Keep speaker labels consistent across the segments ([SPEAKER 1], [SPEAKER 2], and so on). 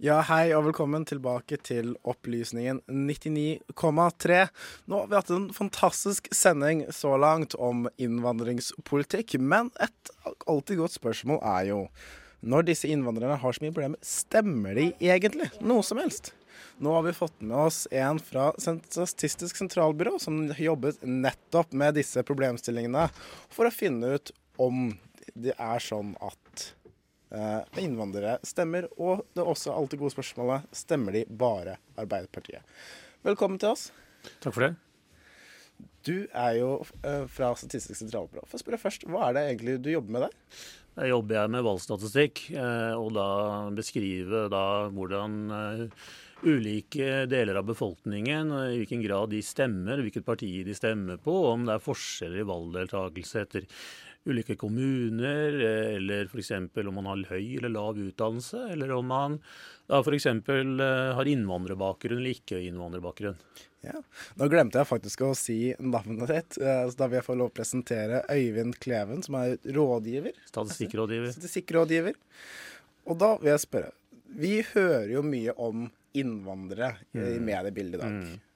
[SPEAKER 1] Ja, hei og velkommen tilbake til Opplysningen 99,3. Nå har vi hatt en fantastisk sending så langt om innvandringspolitikk, men et alltid godt spørsmål er jo når disse innvandrerne har så mye problemer, stemmer de egentlig noe som helst? Nå har vi fått med oss en fra Statistisk sentralbyrå som jobbet nettopp med disse problemstillingene for å finne ut om det er sånn at innvandrere stemmer. Og det er også alltid gode spørsmålet stemmer de bare Arbeiderpartiet. Velkommen til oss.
[SPEAKER 2] Takk for det.
[SPEAKER 1] Du er jo eh, fra Statistisk sentralbyrå. Få spørre først, Hva er det egentlig du jobber med der?
[SPEAKER 2] Der jobber jeg med valgstatistikk, eh, og da beskrive da hvordan ulike deler av befolkningen, i hvilken grad de stemmer, hvilket parti de stemmer på, om det er forskjeller i valgdeltakelse etter ulike kommuner, eller f.eks. om man har høy eller lav utdannelse, eller om man da f.eks. Eh, har innvandrerbakgrunn eller ikke innvandrerbakgrunn.
[SPEAKER 1] Ja. Nå glemte jeg faktisk å si navnet ditt, eh, så da vil jeg få lov å presentere Øyvind Kleven, som er rådgiver.
[SPEAKER 2] Statistikkrådgiver.
[SPEAKER 1] Statistikkrådgiver. Og da vil jeg spørre. Vi hører jo mye om innvandrere i mm. mediebildet i dag. Mm.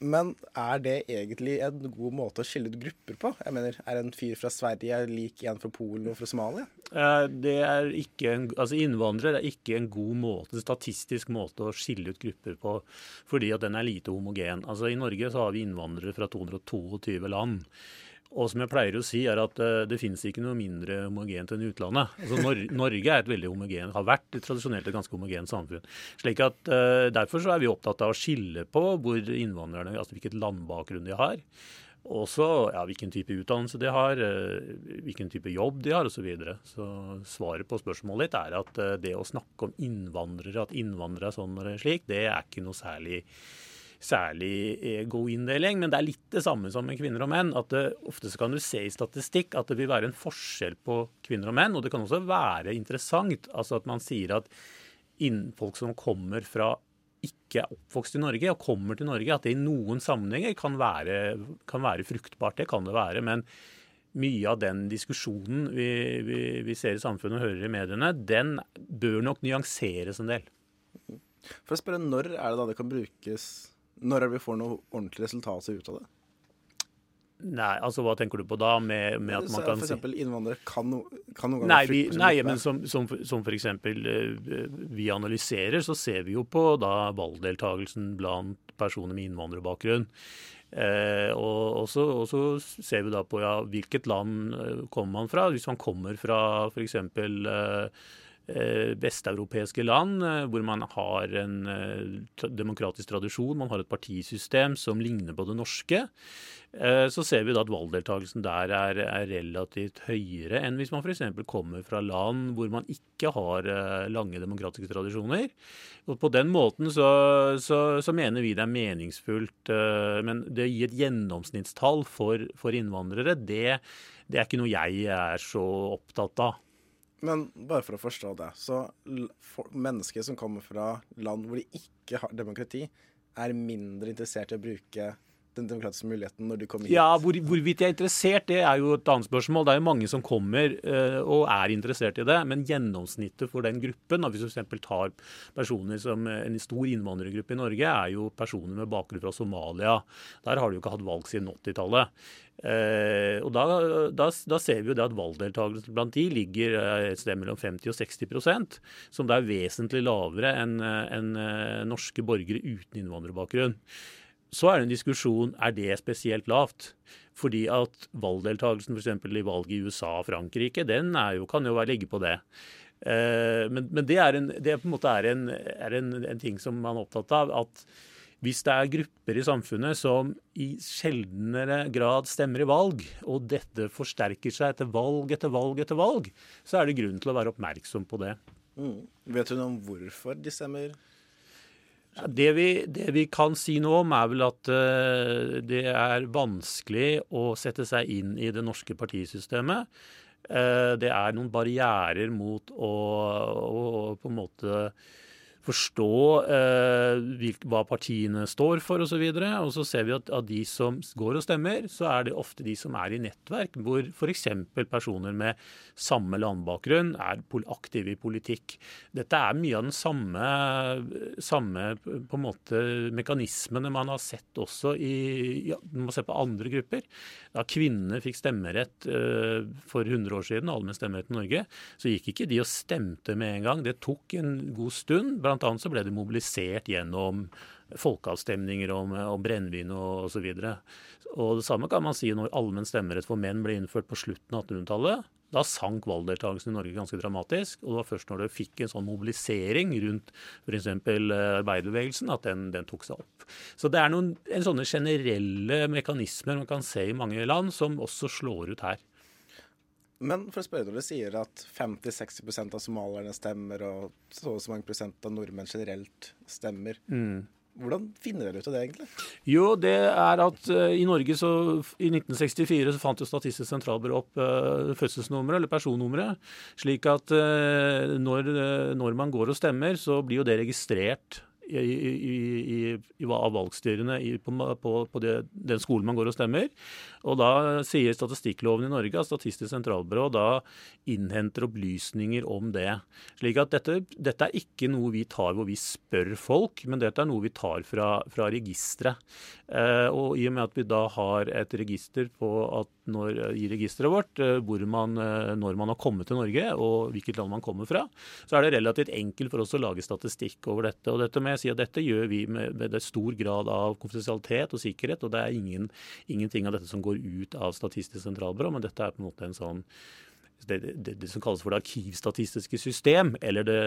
[SPEAKER 1] Men er det egentlig en god måte å skille ut grupper på? Jeg mener, Er en fyr fra Sverige lik en fra Polen og fra Somalia?
[SPEAKER 2] Eh, det er ikke en, altså Innvandrere er ikke en god måte, statistisk måte å skille ut grupper på, fordi at den er lite homogen. Altså I Norge så har vi innvandrere fra 222 land. Og som jeg pleier å si, er at uh, det finnes ikke noe mindre homogent enn utlandet. Altså Nor Norge er et veldig homogen, har vært tradisjonelt et ganske homogent samfunn. Slik at uh, Derfor så er vi opptatt av å skille på hvor innvandrerne, altså hvilket landbakgrunn de har. Også ja, hvilken type utdannelse de har, uh, hvilken type jobb de har osv. Så, videre. så svaret på spørsmålet ditt er at det å snakke om innvandrere, at innvandrere er sånn eller slik, det er ikke noe særlig særlig eh, god inndeling. Men det er litt det samme som med kvinner og menn. at det, Ofte så kan du se i statistikk at det vil være en forskjell på kvinner og menn. Og det kan også være interessant altså at man sier at folk som kommer fra ikke er oppvokst i Norge og kommer til Norge, at det i noen sammenhenger kan være, kan være fruktbart. Det kan det være. men mye av den diskusjonen vi, vi, vi, ser i samfunnet og hører i mediene, den bør nok nyanseres en del.
[SPEAKER 1] For å spørre, Når er det da det kan brukes når er det vi får noe ordentlig resultat ut av det?
[SPEAKER 2] Nei, altså hva tenker du på da? Med, med at man kan
[SPEAKER 1] For eksempel innvandrere kan, no, kan noen ganger
[SPEAKER 2] Nei, vi, nei men som, som, som for eksempel uh, vi analyserer, så ser vi jo på da valgdeltakelsen blant personer med innvandrerbakgrunn. Eh, og, så, og, så, ser vi da på ja, hvilket land uh, kommer man fra. Hvis man kommer fra f.eks. Eh, vesteuropeiske land eh, hvor man har en eh, demokratisk tradisjon, man har et partisystem som ligner på det norske, så ser vi da at valgdeltakelsen der er, er relativt høyere enn hvis man f.eks. kommer fra land hvor man ikke har lange demokratiske tradisjoner. Og På den måten så, så, så mener vi det er meningsfullt, men det å gi et gjennomsnittstall for, for innvandrere, det, det er ikke noe jeg er så opptatt av.
[SPEAKER 1] Men bare for å forstå det, så mennesker som kommer fra land hvor de ikke har demokrati, er mindre interessert i å bruke den demokratiske muligheten når de kommer hit?
[SPEAKER 2] Ja, hvor, Hvorvidt jeg er interessert, det er jo et annet spørsmål. Det er jo mange som kommer uh, og er interessert i det. Men gjennomsnittet for den gruppen, hvis du f.eks. tar personer som en stor innvandrergruppe i Norge, er jo personer med bakgrunn fra Somalia. Der har de jo ikke hatt valg siden 80-tallet. Uh, og da, da, da, ser vi jo det at valgdeltakelsen blant de ligger eh, et sted mellom 50 og 60% som da er vesentlig lavere enn en, en norske borgere uten innvandrerbakgrunn. Så er det en diskusjon er det spesielt lavt. Fordi at valgdeltakelsen f.eks. i valget i USA og Frankrike, den jo, kan jo være ligge på det. Men, men det, er en, det på en måte er, en, er en, en ting som man er opptatt av. at hvis det er grupper i samfunnet som i sjeldnere grad stemmer i valg, og dette forsterker seg etter valg etter valg etter valg, så er det grunn til å være oppmerksom på det.
[SPEAKER 1] Mm. Vet du noe om hvorfor de stemmer?
[SPEAKER 2] Det, vi, det, vi, kan si nå om, er vel at uh, det er vanskelig å sette seg inn i det norske partisystemet. Uh, det er noen barrierer mot å, å på en måte forstå eh, hva partiene står for osv. Og, så og så ser vi at av de som går og stemmer, så er det ofte de som er i nettverk hvor f.eks. personer med samme landbakgrunn er aktive i politikk. Dette er mye av den samme, samme på en måte mekanismene man har sett også i ja, Man må på andre grupper. Da kvinnene fikk stemmerett eh, for 100 år siden, allmenn stemmerett i Norge, så gikk ikke de og stemte med en gang. Det tok en god stund. Blant annet så ble det mobilisert gjennom folkeavstemninger om, om brennevin og osv. Og det samme kan man si når allmenn stemmerett for menn ble innført på slutten av 1800-tallet. Da sank valgdeltakelsen i Norge ganske dramatisk. Og det var først når det fikk en sånn mobilisering rundt f.eks. Eh, arbeiderbevegelsen at den, den, tok seg opp. Så det er noen en sånne generelle mekanismer man kan se i mange land, som også slår ut her.
[SPEAKER 1] Men for å spørre når du sier at 50-60% av somalierne stemmer, og så og så mange prosent av nordmenn generelt stemmer. Mm. Hvordan finner dere ut av det, egentlig?
[SPEAKER 2] Jo, det er at uh, i Norge så I 1964 så fant jo Statistisk sentralbyrå opp uh, fødselsnummeret, eller personnummeret. Slik at uh, når, når, man går og stemmer, så blir jo det registrert i, i, i, av valgstyrene på, på, på det, den skolen man går og stemmer. Og da sier statistikkloven i Norge at Statistisk sentralbyrå da innhenter opplysninger om det. Slik at dette, dette, er ikke noe vi tar hvor vi spør folk, men dette er noe vi tar fra, fra registeret. Eh, og i og med at vi da har et register på når, i registeret vårt eh, hvor man, eh, når man har kommet til Norge og hvilket land man kommer fra, så er det relativt enkelt for oss å lage statistikk over dette. Og dette må jeg si at dette gjør vi med, med stor grad av konfidensialitet og sikkerhet, og det er ingen, ingenting av dette som går ut av Statistisk sentralbyrå, men dette er på en måte en sånn det, det, det, som kalles for det arkivstatistiske system, eller, det,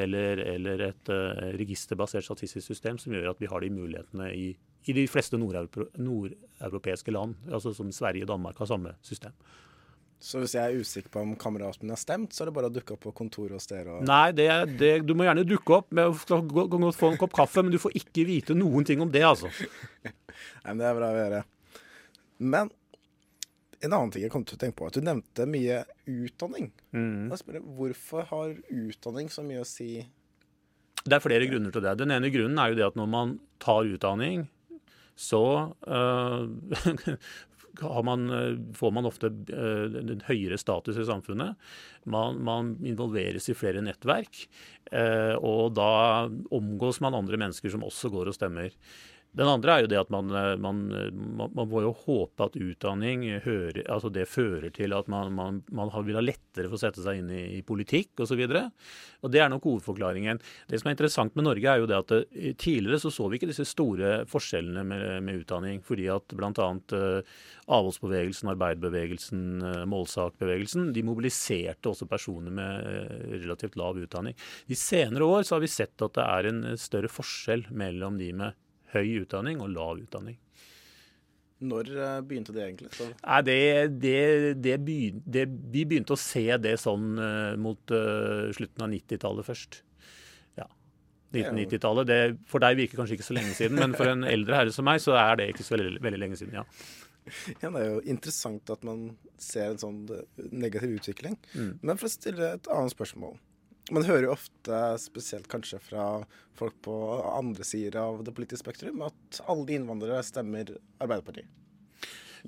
[SPEAKER 2] eller, eller et uh, registerbasert statistisk system, som gjør at vi har de mulighetene i, i de fleste nordeuropeiske land, altså som Sverige og Danmark har samme system.
[SPEAKER 1] Så hvis jeg er usikker på om kameraten min har stemt, så er det bare å dukke opp på kontoret hos dere? Og...
[SPEAKER 2] Nei, det, det, du må gjerne dukke opp med å få en kopp kaffe, men du får ikke vite noen ting om det, altså.
[SPEAKER 1] Nei, men Det er bra å gjøre. Men en annen ting jeg kom til å tenke på, at du nevnte mye utdanning. Mm. Spør, hvorfor har utdanning så mye å si?
[SPEAKER 2] Det er flere grunner til det. Den ene grunnen er jo det at når man tar utdanning, så øh, man, eh, får man ofte eh, en høyere status i samfunnet. Man, man involveres i flere nettverk, og da omgås man andre mennesker som også går og stemmer. Den andre er jo det at man, eh, man, man må jo håpe at utdanning hører, altså det fører til at man, man vil ha lettere for å sette seg inn i, i politikk osv. Det er nok hovedforklaringen. Det som er interessant med Norge, er jo det at eh, tidligere så så vi ikke disse store forskjellene med, med utdanning. Fordi at bl.a. Avholdsbevegelsen, arbeiderbevegelsen, målsakbevegelsen, de mobiliserte også personer med relativt lav utdanning. De senere år så har vi sett at det er en større forskjell mellom de med høy utdanning og lav utdanning.
[SPEAKER 1] Når eh, begynte det egentlig?
[SPEAKER 2] Nei, det, det, det begynte, vi begynte å se det sånn uh, mot uh, slutten av 90-tallet først. Ja. 1990-tallet. For deg virker kanskje ikke så lenge siden, men for en eldre herre som meg, så er det ikke så veldig, veldig lenge siden, ja.
[SPEAKER 1] Ja, Det er jo interessant at man ser en sånn negativ utvikling. Mm. Men for å stille et annet spørsmål. Man hører jo ofte, spesielt kanskje fra folk på andre sider av det politiske spektrum, at alle de innvandrere stemmer Arbeiderpartiet.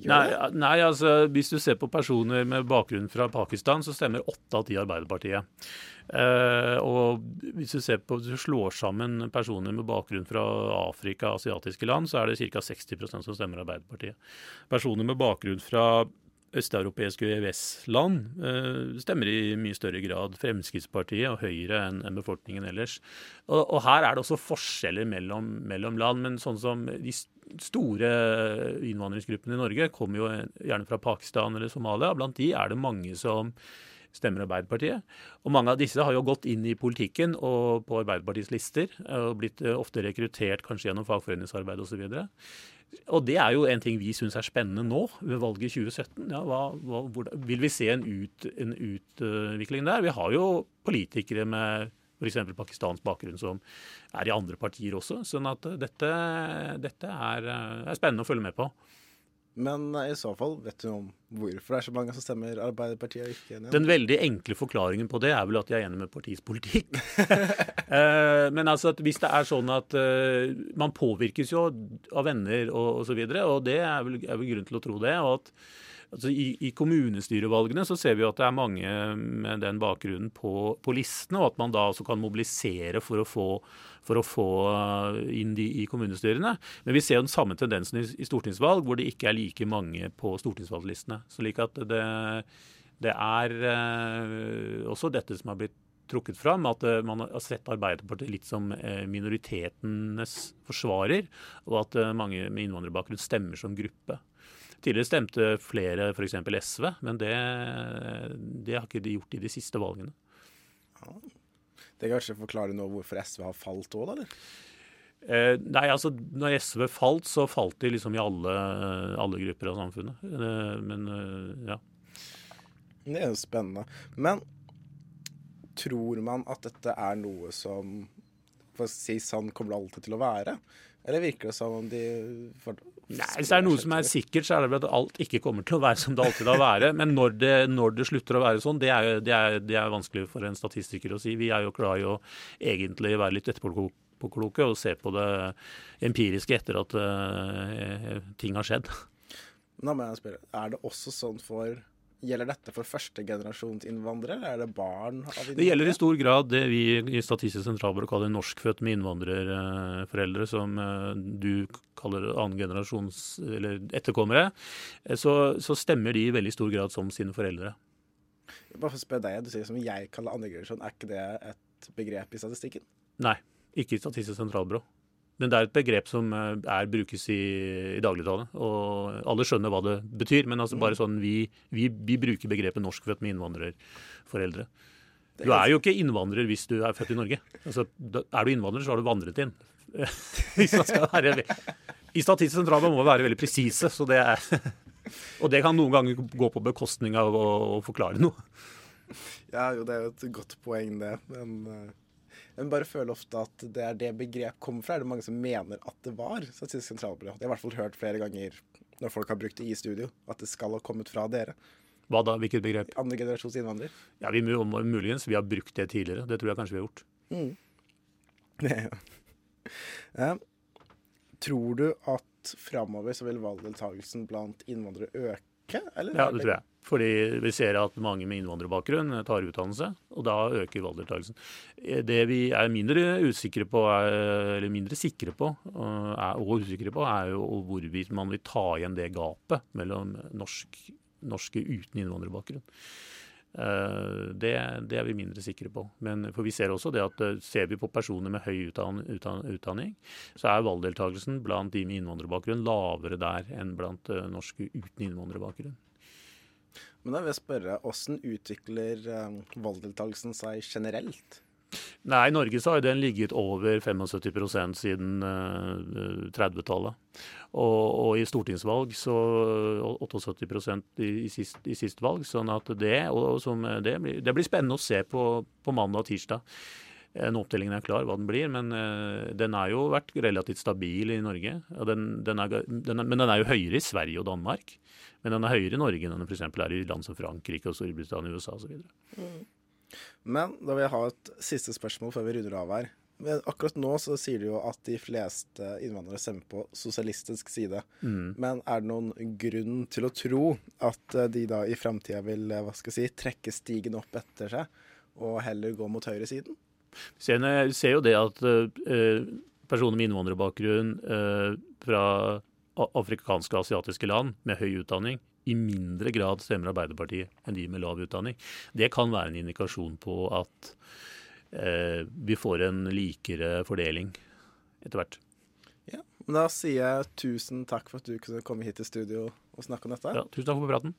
[SPEAKER 2] Nei, nei, altså hvis du ser på personer med bakgrunn fra Pakistan, så stemmer åtte av ti Arbeiderpartiet. Eh, og hvis du ser på, hvis du slår sammen personer med bakgrunn fra Afrika og asiatiske land, så er det ca. 60% som stemmer Arbeiderpartiet. Personer med bakgrunn fra østeuropeiske EØS-land eh, stemmer i mye større grad Fremskrittspartiet og Høyre enn en befolkningen ellers. Og, og, her er det også forskjeller mellom, mellom, land, men sånn som de store innvandringsgruppene i Norge kommer jo gjerne fra Pakistan eller Somalia. Blant de er det mange som stemmer Arbeiderpartiet. Og mange av disse har jo gått inn i politikken og på Arbeiderpartiets lister og blitt eh, ofte rekruttert kanskje gjennom fagforeningsarbeid osv. Og det er jo en ting vi syns er spennende nå, ved valget i 2017. Ja, hva, hva, hvor, vil vi se en, ut, en, utvikling der? Vi har jo politikere med f.eks. pakistansk bakgrunn som er i andre partier også. Sånn at dette, dette er, er, spennende å følge med på.
[SPEAKER 1] Men i så fall, vet du om hvorfor det er så mange som stemmer Arbeiderpartiet og ikke enig?
[SPEAKER 2] Den veldig enkle forklaringen på det er vel at de er enig med partiets politikk. Eh, men altså hvis det er sånn at uh, man påvirkes jo av venner og osv., og, så videre, og det er vel, er vel grunn til å tro det. og at altså i, I kommunestyrevalgene så ser vi at det er mange med den bakgrunnen på, på listene, og at man da også kan mobilisere for å få, for å få eh, inn de i kommunestyrene. Men vi ser jo den samme tendensen i, stortingsvalg, hvor det ikke er like mange på stortingsvalglistene. Slik at det, det er eh, også dette som har blitt trukket fram, at uh, man har sett Arbeiderpartiet litt som minoritetenes forsvarer, og at mange med innvandrerbakgrunn stemmer som gruppe. Tidligere stemte flere f.eks. SV, men det, det, har ikke de gjort i de siste valgene.
[SPEAKER 1] Det kan kanskje forklare noe hvorfor SV har falt òg, da? eller?
[SPEAKER 2] Eh, nei, altså når SV falt, så falt de liksom i alle, alle grupper av samfunnet. Eh, men eh, ja.
[SPEAKER 1] Det er jo spennende. Men tror man at dette er noe som for å si sånn kommer det alltid til å være? Eller virker det som om de
[SPEAKER 2] Nei, Hvis det er noe som er sikkert, så er det vel at alt ikke kommer til å være som det alltid har vært. Men når det, når det slutter å være sånn, det er, det, er, det er, vanskelig for en statistiker å si. Vi er jo glad i å egentlig være litt etterpåkloke og se på det empiriske etter at uh, ting har skjedd.
[SPEAKER 1] Nå må jeg spørre, Er det også sånn for Gjelder dette for førstegenerasjonsinnvandrere, eller er det barn av innvandrere?
[SPEAKER 2] Det gjelder i stor grad det vi i Statistisk sentralbyrå kaller norskfødt med innvandrerforeldre, som eh, du kaller annengenerasjons eller etterkommere. Eh, så, så, stemmer de i veldig stor grad som sine foreldre.
[SPEAKER 1] Bare for å spørre deg, Du sier som jeg kaller annengenerasjon. Er ikke det et begrep i statistikken?
[SPEAKER 2] Nei, ikke i Statistisk sentralbyrå. Men det er et begrep som eh, er, brukes i, i dagligtale. Og alle skjønner hva det betyr. Men altså bare sånn, vi, vi, vi bruker begrepet norskfødt med innvandrerforeldre. Du er jo ikke innvandrer hvis du er født i Norge. Altså, er du innvandrer, så har du vandret inn. være, I Statistisk sentralbank må vi være veldig presise. Så det er, og det kan noen ganger gå på bekostning av å, å forklare noe.
[SPEAKER 1] Ja, jo, det er jo et godt poeng, det. Men uh men bare føler ofte at det er det begrep kommer fra. Er det mange som mener at det var Statistisk sentralbyrå? Det har i hvert fall hørt flere ganger når folk har brukt det i studio, at det skal ha kommet fra dere.
[SPEAKER 2] Hva da? Hvilket begrep?
[SPEAKER 1] Andre generasjons innvandrer.
[SPEAKER 2] Ja, vi må, Muligens. Vi har brukt det tidligere. Det tror jeg kanskje vi har gjort. Mm.
[SPEAKER 1] ja. Tror du at framover så vil valgdeltakelsen blant innvandrere øke?
[SPEAKER 2] Eller? Ja, det tror jeg. Fordi vi ser at mange med innvandrerbakgrunn tar utdannelse, og da øker valgdeltakelsen. Det vi er mindre usikre på, eller mindre sikre på, og usikre på, er jo hvorvidt man vil ta igjen det gapet mellom norsk, norske uten innvandrerbakgrunn. Eh, det, det, er vi mindre sikre på. Men for vi ser også det at eh, ser vi på personer med høy utdanning, så er valgdeltakelsen blant de med innvandrerbakgrunn lavere der enn blant eh, norske uten innvandrerbakgrunn.
[SPEAKER 1] Men da vil jeg spørre, hvordan utvikler um, valgdeltakelsen seg generelt?
[SPEAKER 2] Nei, I Norge så har den ligget over 75 siden uh, 30-tallet. Og, og, i stortingsvalg så 78 i, i, sist, i sist valg. sånn at det, og, som, det, blir, det blir spennende å se på, på mandag og tirsdag. Når opptellingen er klar, hva den blir. Men uh, den har jo vært relativt stabil i Norge. Den, den er, den er, men den er jo høyere i Sverige og Danmark. Men den er høyere i Norge enn den f.eks. er i land som Frankrike, og Storbritannia, USA osv. Mm.
[SPEAKER 1] Men da vil jeg ha et siste spørsmål før vi runder av her. Men akkurat nå så sier du jo at de fleste innvandrere stemmer på sosialistisk side. Mm. Men er det noen grunn til å tro at eh, de da i framtida vil eh, hva skal jeg si, trekke stigen opp etter seg, og heller gå mot høyresiden?
[SPEAKER 2] Vi ser jo det at uh, personer med innvandrerbakgrunn uh, fra afrikanske og asiatiske land med høy utdanning i mindre grad stemmer Arbeiderpartiet enn de med lav utdanning. Det kan være en indikasjon på at eh, vi får en likere fordeling etter hvert.
[SPEAKER 1] Ja, men Da sier jeg tusen takk for at du kunne komme hit til studio og snakke om dette.
[SPEAKER 2] Ja, tusen takk for praten.